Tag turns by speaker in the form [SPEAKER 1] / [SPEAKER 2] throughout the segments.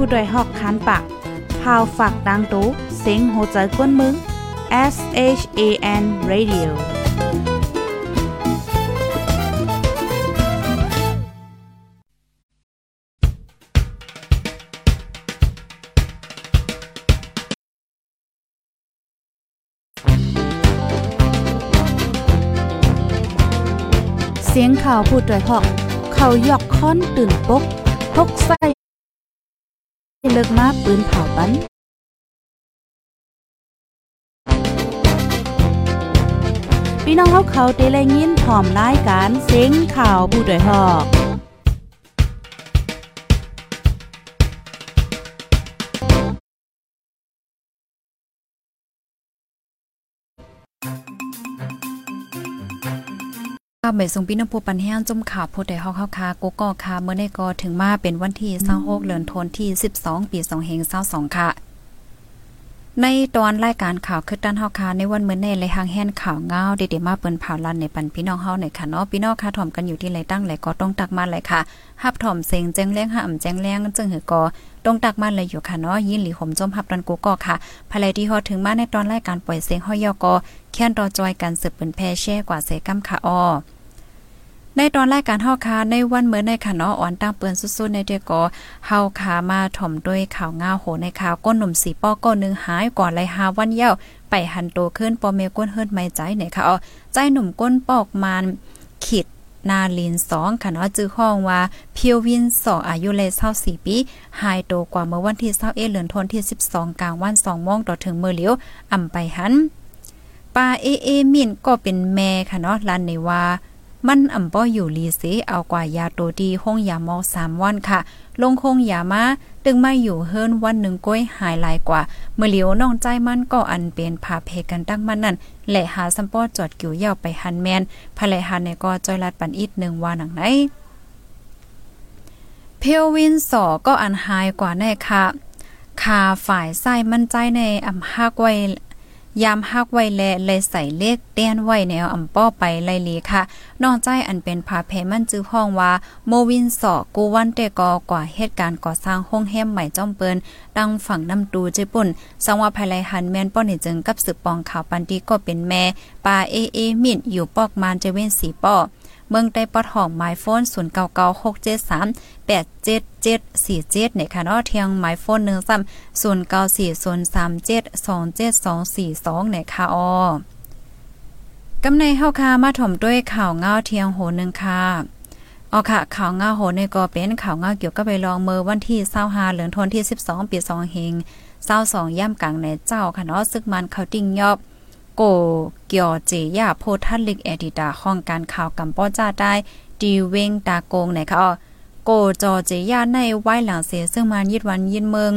[SPEAKER 1] ผู้ดยหอกคันปากพาวฝากดังตู้เซ็งโหใจกวนมึง S H A N Radio เสียงข่าวผู้ด้วยหอก เขายกค้อนตื่นปกพกใส่ ลิกมาปืนเผาปันพี่น้องเขาเขาเตะแลยินพร้อมรายการเสียงข่าวผู้ด้วยหอก
[SPEAKER 2] ค่ะเมส่งพี่น้องผู้ปันแห้งจุ่มข่าวผู้ใดฮอกเฮาคากูก็ค่ะเมื่อได้ก็ถึงมาเป็นวันที่26เดือนธันวาคมที่ 12 ปี2522ค่ะ ในตอนรายการข่าวคือด้านเฮาคาในวันเมื้อนี้เลยหางแห่นข่าวเงาเด็ดๆมาเปิ้นผ่าลันในปันพี่น้องเฮาในค่ะเนาะพี่น้องค่ะถ่อมกันอยู่ที่ไรตั้งไหลก็ต้องตักมาเลยค่ะฮับถ่อมเสียงแจ้งแรงห้ามแจ้งแรงจึงหือก็ต้องตักมาเลยอยู่ค่ะเนาะยินหลีห่มจมฮับดันกูก็ค่ะภายที่ฮอถึงมาในตอนรายการปล่อยเสียงเฮายอก็แค่นรอจอยกันสืบเปิ้นแพ่แช่กว่าเสกำค่ะอ้อ ในตอนแรายการเฮาคาในวันเหมื่อในค่ะเนอ่อนตั้งเปิ้นสุดๆในเดก็เฮาคามาถ่อมด้วยข่าวง่าโหในข่าวก้นหนุ่มสีป้อก้นหนึ่งหายก่อนเลยหาวันเย้าไปหันโตขึ้นปอเมก้นเฮิรนไม่ใจไหนค่ะอ๋อใจหนุ่มก้นปอกมานขิดนาลินสองค่ะเนาะจื้อห้องว่าเพียววินสองอายุเลย24ปีหายโตกว่าเมื่อวันที่21เดือนธันวาคมที่12กลางวัน2โมงต่อถึงเมื้อเลี้ยวอ่ำไปหันปาเอเอมินก็เป็นแม่ค่ะเนาะลันในว่า มันอ่ำป้ออยู่ลีเสเอากว่ายาโตดีห้องยาหมอสามวันค่ะ ลงคงยามาตึงมาอยู่เฮิรนวันหนึ่งก้อยหายหลายกว่า เมื่อเหลียวน้องใจมันก็อันเป็นผาเพกันตั้งมันนั่นแหละหาสัมปอจอดกิ่วยาวไปหันแมนภรรยหันในก็จอยลัดปันอีกหนึ่งว่าหนังไหนเพลวินสอก็อันหายกว่าแน่ค่ะคาฝ่ายไส้มั่นใจในอ่ำฮักไว้ ยามฮักไว้แลเลยใส่เลขเต้นไว้แนวอ่ำป้อไปไลลีค่ะนอกใจอันเป็นพาเพมันจื้อห้องว่า โมวินสอกูวันเตกอกว่าเหตุการณ์ก่อสร้างห้องแฮมใหม่จ้อมเปินดังฝั่งน้ำตูเจปุ่นสังว่าภายไลหันแมนป้อนี่จึงกับสืบปองข่าวปันดีก็เป็นแม่ปาเอเอมิดอยู่ปอกมานเจเว้นสีป้อ เมืองได้ปอดห้องหมายโฟน0 9 9 6 7 3 8 7 7 4 7ในค่ะเนาะเทียงหมายโฟน1ซ้ำ0 9 4 0 3 7 2 7 2 4 2ในค่ะอ้อกำในเฮาคามาถมด้วยข่าวเงาเทียงโหนึงค่ะอ๋อค่ะ ข่าวเงาโหนี่ก็เป็นข่าวเงาเกี่ยวกับไปลองเมื่อวันที่25เหลือนธันที่ 12 ปี2เฮง22ย่ำกลางในเจ้าค่ะเนาะซึกมันเขาติ้งยอบ โกเกี่ยวเจยาโพทัลลิกเอดิตาห้องการข่าวกัมปอจ้าได้ดีเวงตาโกงไหนคะโกจอเจยาในไว้หลังเสียซึ่งมันยิดวันยินเมือง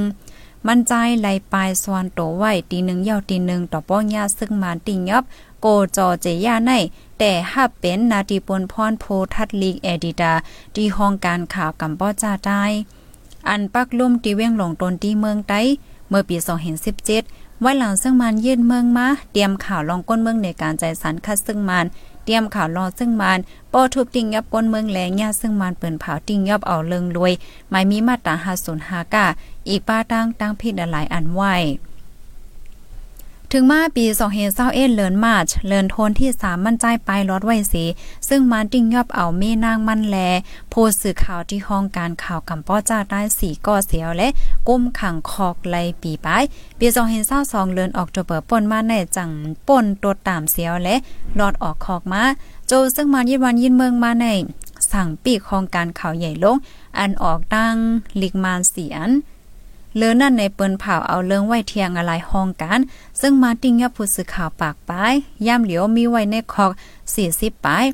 [SPEAKER 2] มันใจไหลปลายสวนโตไว้ตีหนึ่งยาวตีหนึ่งต่อป้องยาซึ่งมันติงยับโกจอเจยาในแต่หับเป็นนาทีปนพรโพทัดลีกเอดิตาที่ห้องการข่าวกัมปอจ้าได้อันปักลุ่มตีเวงหลงตนที่เมืองไต้ เมื่อปี 2017ไว้หลังซึ่งมันยืนเมืองมาเตรียมข่าวลองก้นเมืองในการใจสันคัดซึ่งมันเตรียมข่าวรอซึ่งมันปอทุบติ่งยับก้นเมืองแหลงยาซึ่งมันเปิ่นเผาติ่งยับเอาเลิงรวยหมายมีมาตรา5059อีกป้าตั้งตั้งพิดหลายอันไว้ ถึงมาปี2021เอ็ดเลินมาร์ชเลินโทนที่3มั่นใจไปลอดไว้สีซึ่งมันติ้งยอบเอาเมนางมันแล โพสื่อข่าวที่ห้องการข่าวกำป้อจ้าได้สีก่อเสียวและก้มขังคอกไลปีปลายปี2022เลินออกจะเปิดป่นมาในจังป่นตัวตามเสียวและลอดออกคอกมาโจซึ่งมันยินวันยินเมืองมาในสั่งปีกของการข่าวใหญ่ลง อันออกดังลิกมานเสียน เลือนั่นในเปิ้นเผาเอาเรื่องไว้เทียงอะไรห้องกัน ซึ่งมาติ้งยับผู้สื่อข่าวปากปายย่ำเหลียวมีไว้ในคอก40ปาย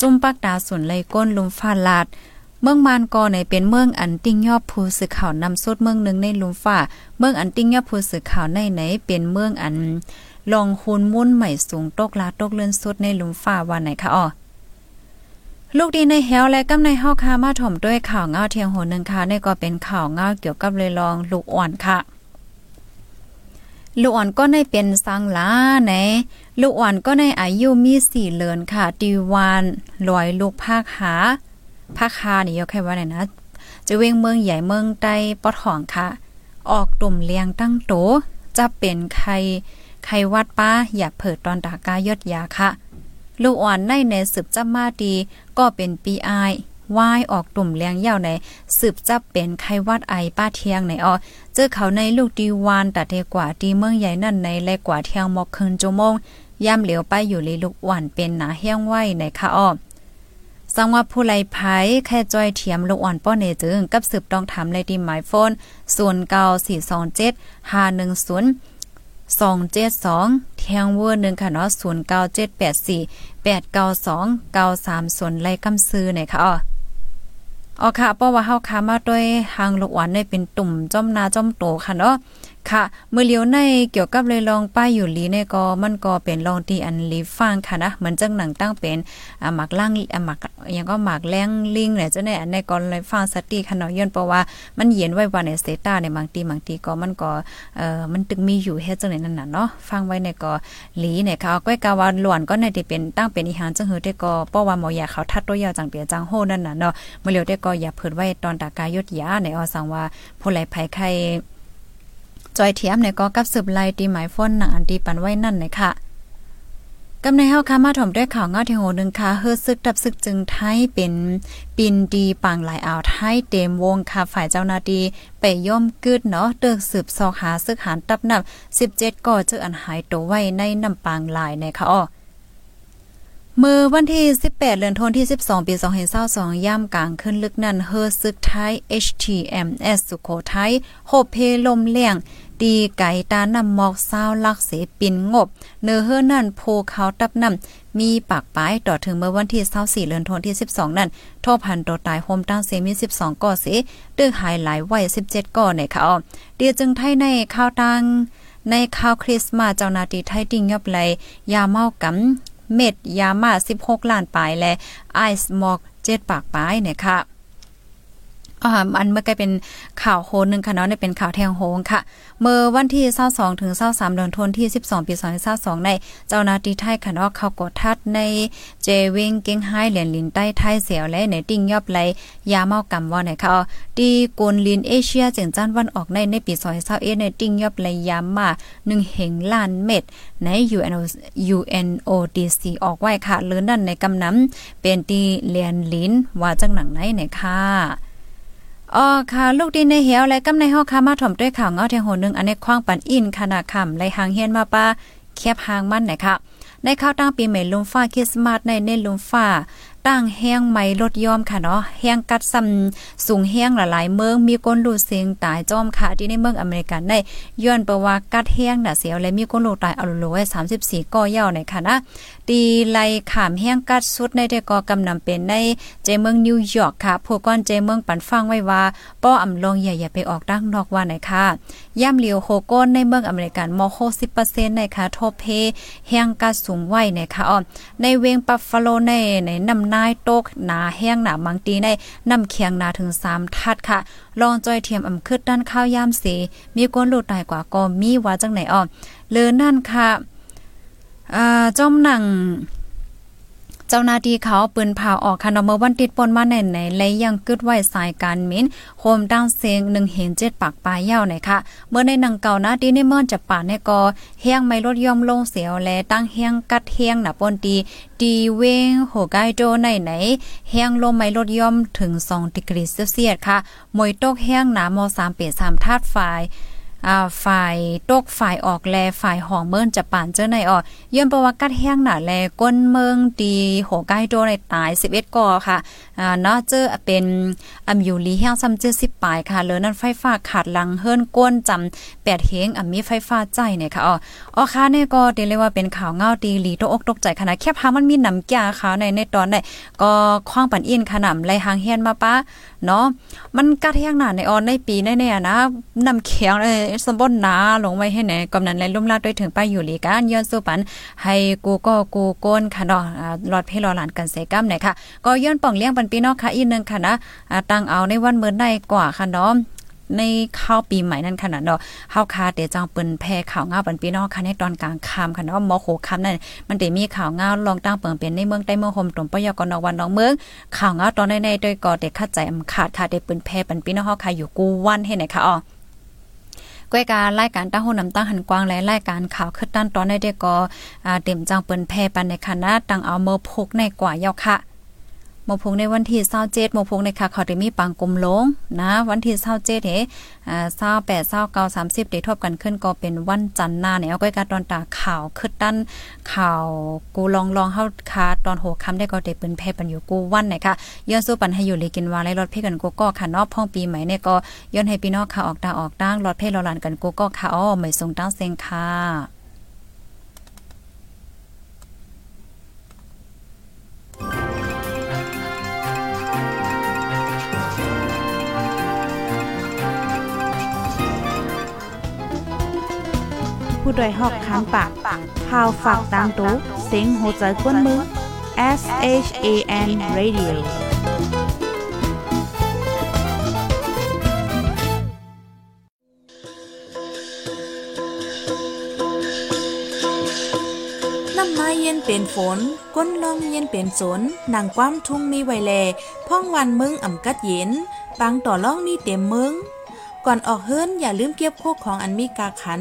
[SPEAKER 2] จุ่มปักดาสุนเลยก้นลุมฟ้าลาด เมืองมานกอในเป็นเมืองอันติ้งยอบผู้สื่อข่าวนำสุดเมืองหนึ่งในลุมฟ้า เมืองอันติ้งยอบผู้สื่อข่าวในไหนเป็นเมืองอันลองคูนมุ่นใหม่สูงตกลาตกเลื่อนสุดในลุมฟ้าว่าไหนคะอ๋อ ลูกดีในเฮลและกำในเฮาคามาถมด้วยข่าวเงาเทียงโหนึงค่ะนี่ก็เป็นข่าวเงาเกี่ยวกับเลยลองลูกอ่อนค่ะ ลูกอ่อนก็ในเป็นสังลาในลูกอ่อนก็ในอายุมีสี่เลือนค่ะดีวานลอยลูกภาคหาภาคหานี่ยกแค่ว่าไหนนะจะเวงเมืองใหญ่เมืองใต้ปอทองค่ะ ออกตุ่มเลียงตั้งโตจะเป็นใครใครวัดป้าอย่าเผิดตอนดากายดยาค่ะ ลูกอ่อนในในสืบจับมาดีก็เป็นปีอายวายออกตุ่มเลี้ยงยาวในสืบจับเป็นไข้วัดไอป้าเทียงในออเจอเขาในลูกดีวานตัดเทกว่าดีเมืองใหญ่นั่นในแลกว่าเทียงมอกคืนจมงย่ำเหลียวไปอยู่ลีลูกหวานเป็นหนาเฮี้ยงไหวในค่ะอ้อสังว่าผู้ไลไผแค่จอยเทียมลูกอ่อนป้อเนจึงกับสืบต้องทำเลยดีหมายโฟน09427510 272เทียงเวอร์หนึ่งค่ะเนาะ09784892 930ส่วนไล่กำซื้อหน่อยค่ะอ๋ออ๋อค่ะเพราะว่าเฮาค้ามาด้วยหางลูกหวานเนี่ยเป็นตุ่มจ้อมนาจ้อมโตค่ะเนาะ ค่ะ เมื่อเลียวในเกี่ยวกับเลยลองป้ายอยู่ลีเนี่ยก็มันก็เป็นลองที่อันลีฟังค่ะนะเหมือนจังหนังตั้งเป็นอ่าหมักล่างอ่าหมักยังก็หมักแรงลิงเนี่ยจะในอันในก่อนเลยฟังสติค่ะเนาะย้อนเพราะว่ามันเย็นไว้ว่าในสเตต้าในบางทีบางทีก็มันก็เอ่อมันตึกมีอยู่เฮ็ดจังไหนนั่นน่ะเนาะฟังไว้ในก็ลีเนี่ยค่ะก้อยกาวาหลวนก็ในที่เป็นตั้งเป็นอีหางจังหือได้ก็เพราะว่าหมออยากเขาทัดตัวยาวจังเปียจังโหนั่นน่ะเนาะเมื่อเลียวได้ก็อย่าเพิ่นไว้ตอนตากายยศยาในออสังว่าผู้ไหลภัยไข้ จอยเทียมเนี่ยก็กับสืบไล่ตีหมายฟ้นหนังอันตีปันไว้นั่นเลยค่ะกำในเฮาค่ะมาถมด้วยข่าวเงาที่โหนึงค่ะเฮือซึกดับซึกจึงไทยเป็นปินดีปังหลายอ่าวไทยเต็มวงค่ะฝ่ายเจ้านาที่ไปย่อมกึดเนาะเตึกสืบซอกหาซึกหารตับนับ 17ก่อเจออันหายตัวไว้ในน้ำปางหลายในค่ะอ้อมือวันที่ 18 เดือนธันวาคม12 ปี 2022ย่ำกลางขึ้นลึกนั่นเฮอซึกไทย HTMS สุโขทัยโฮเพลมเลี่ยง ตีไก่ตานำหมอกเศร้าลักเสปินงบ เนื้อเฮือนั่นโพเขาตับนำมีปากป้ายต่อถึงเมื่อวันที่ 24เดือนธันวาคมที่ 12 นั่นโทษพันตัวตายโฮมตั้งเซมี 12 ก่อเสตึกหายหลายไว้ 17 ก่อในค่ะอ๋อเดียจึงไทยในข้าวตังในข้าวคริสต์มาสเจ้านาตีไทยติ่งยอบไหลยาเมากำเม็ดยามา 16 ล้านปลายและไอซ์มอก 7 ปากปลายเนี่ยค่ะ อันเมื่อกี้เป็นข่าวโฮนึงค่ะเนาะเนี่ยเป็นข่าวแทงโฮงค่ะ เมื่อวันที่22ถึง23เดือนธันวาคมที่12ปี2022ในเจ้าน้าทีไทยค่ะเนาะเขากดทัดในเจวิงเก้งไฮเหรียญลินใต้ไทยเสียวและในติ่งยอบไหลยาเมากำว่าไหนค่ะดีกุนลินเอเชียจึงจันวันออกในในปี2021ในติ่งยอบไหลยามา1เหงล้านเม็ดใน UNO UNODC ออกไว้ค่ะหรือนั่นในกำน้ำเป็นตีเลียนลินว่าจังหนังไหนเนี่ยค่ะ อ๋อค่ะ ลูกดินในเหียวและกำในห้อคามาถ่อมด้วยข่าวเงาเทียงโหนึงอันในคว้างปันอินขนาดคำไลหางเฮียนมาป้าแคบหางมันนะคะในข้าวตั้งปีใหม่ลุมฟ้าคริสต์มาสในเน้นลุมฟ้า ตั้งแห้งไม้ลดยอมค่ะเนาะแห้งกัดซ้ำสูงแห้งหลายๆเมืองมีคนลูเสียงตายจอมค่ะ ที่ในเมืองอเมริกันในย้อนประว่ากัดแห้งน่ะเสียวและมีคนลูตายเอาโลไว้34ก่อยาวในค่ะนะตีไลขามแห้งกัดสุดในแต่ก็กำนำเป็นในใจเมืองนิวยอร์กค่ะผู้ก้อนใจเมืองปันฟังไว้ว่าป้ออำลงอย่าอย่าไปออกดังนอกว่าไหนค่ะย่ำเหลียวโคก้นในเมืองอเมริกันมอโค10%ในค่ะทบเพแห้งกัดสูงไว้ในค่ะอ๋อในเวงปัฟฟาโลในในนำนายโตกหนาแห้งหนาบางตีในน้ำเคียงนาถึง 3 ทัดค่ะ ลองจอยเทียมอำคึดด้านข้าวยามสีมีก้นหลุดตายกว่าก็มีว่าจังไหนอ้อเลือนั่นค่ะอ่าจอมหนัง เจ้าหน้าที่เขาปืนผ่าออกคันเมื่อวันติดปนมาแน่นไหนและยังกึดไว้สายการมินโคมดังเสียงหนึ่งเห็นเจ็ดปากปลายยาวไหนค่ะ เมื่อในหนังเก่านะที่ในเมื่อจะป่าในกอเฮียงไม่ลดย่อมลงเสียวและตั้งเฮียงกัดเฮียงหนาปนตีดีเวงโหไกโดในไหนเฮียงลมไม่ลดย่อมถึง2ดิกรีเซลเซียสค่ะมวยตกเฮียงหนามอ3เป3ธาตุไฟ ฝ่ายตกฝ่ายออกแลฝ่ายห้องเมินจะป่านเจ้าในออย้อนประวัติกัดแห้งหนาแลก้นเมืองดีโหใกล้โดในตาย 11ก่อค่ะอ่าเนาะเจอเป็นอำอยู่ลีแห้งซ้ำเจอ10ปลายค่ะเลยนั้นไฟฟ้าขาดหลังเฮิรนก้นจำ8เฮงอ่มีไฟฟ้าใจเนี่ยค่ะอ๋ออ๋อค่ะเนี่ยก็เรียกว่าเป็นข่าวเงาตีลีตกอกตกใจขนาดแคบหามันมีน้ำแก่ค่ะในในตอนได้ก็คว้างปันอินขนำไล่หางเฮียนมาปะ เนาะมันกัดแห้งหนาในออนในปีในเนี่ยนะน้ำเขียงเลยสมบนหนาลงไว้ให้ไหนกำนันและลุ่มลาดด้วยถึงไปอยู่ลีกันย้อนสู้ปัน ให้กูก็กูก้นค่ะเนาะหลอดเพลอหลานกันเสกัมเนี่ยค่ะ ก็ย้อนป่องเลี้ยงปันปีนอกค่ะอีกนึงค่ะนะตั้งเอาในวันเมื่อได้กว่าค่ะเนาะ ในข้าวปีใหม่นั่นขนาดเนาะเฮาคาเตจังเปิ้นแพ่ข่าวง้าปันพี่น้องค่ะในตอนกลางค่ำค่ะเนาะมอโหค่ำนั่นมันได้มีข่าวง้าลองตั้งเปิงเป็นในเมืองใต้เมืองโฮมตรงปยกนวันน้องเมืองข่าวง้าตอนในๆโดยก็ได้คัดใจอำขาดค่ะได้เปิ้นแพ่ปันพี่น้องเฮาค่ะอยู่กูวันเฮ็ดไหนค่ะอ๋อก้อยการรายการตั้งหูน้ำตั้งหันกวางและรายการข่าวขึ้นด้านตอนในเด็กก็เต็มจังเปิ้นแพ่ปันในคณะตั้งเอาเมอพกในกว่ายาค่ะ มพงในวันที่27มพงในค่ะเขาได้มีปังกลมลงนะวันที่27เด้อ่า28 29 30ได้ทบกันขึ้นก็เป็นวันจันทร์หน้าเนี่ยเอาก้อยการตอนตาข่าวขึ้นด้านข่าวกูลองลองเฮาคาตอนโหค่ำได้ก็ได้เปิ้นแพ่ปันอยู่กูวันนะคะย้อนสู้ปันให้อยู่เลยกินวาและรถเพ่กันกูก็ค่ะนาะพ่องปีใหม่เนี่ยก็ย้อนให้พี่น้องค่ะออกตาออกตั้งรถเพ่รอลานกันกูก็ค่ะอ้อไม่ส่งตั้งเซ็งค่ะ
[SPEAKER 1] ผู้ดยหอกคันปากพาวฝากดังตู้เซ็งโหใจกวนมือ S H A N Radio น้ำมาเย็นเป็นฝน ก้นลมเย็นเป็นสนนางความทุ่งมีไวแล พ่องวันมึงอ่ำกัดเย็นปังต่อล่องมีเต็มมึง ก่อนออกเฮิรนอย่าลืมเก็บโคกของอันมีกาขัน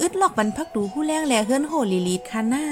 [SPEAKER 1] อึดลอกบรรพักดูผู้แรงแลเฮิรนโหลีลีดคาหน้า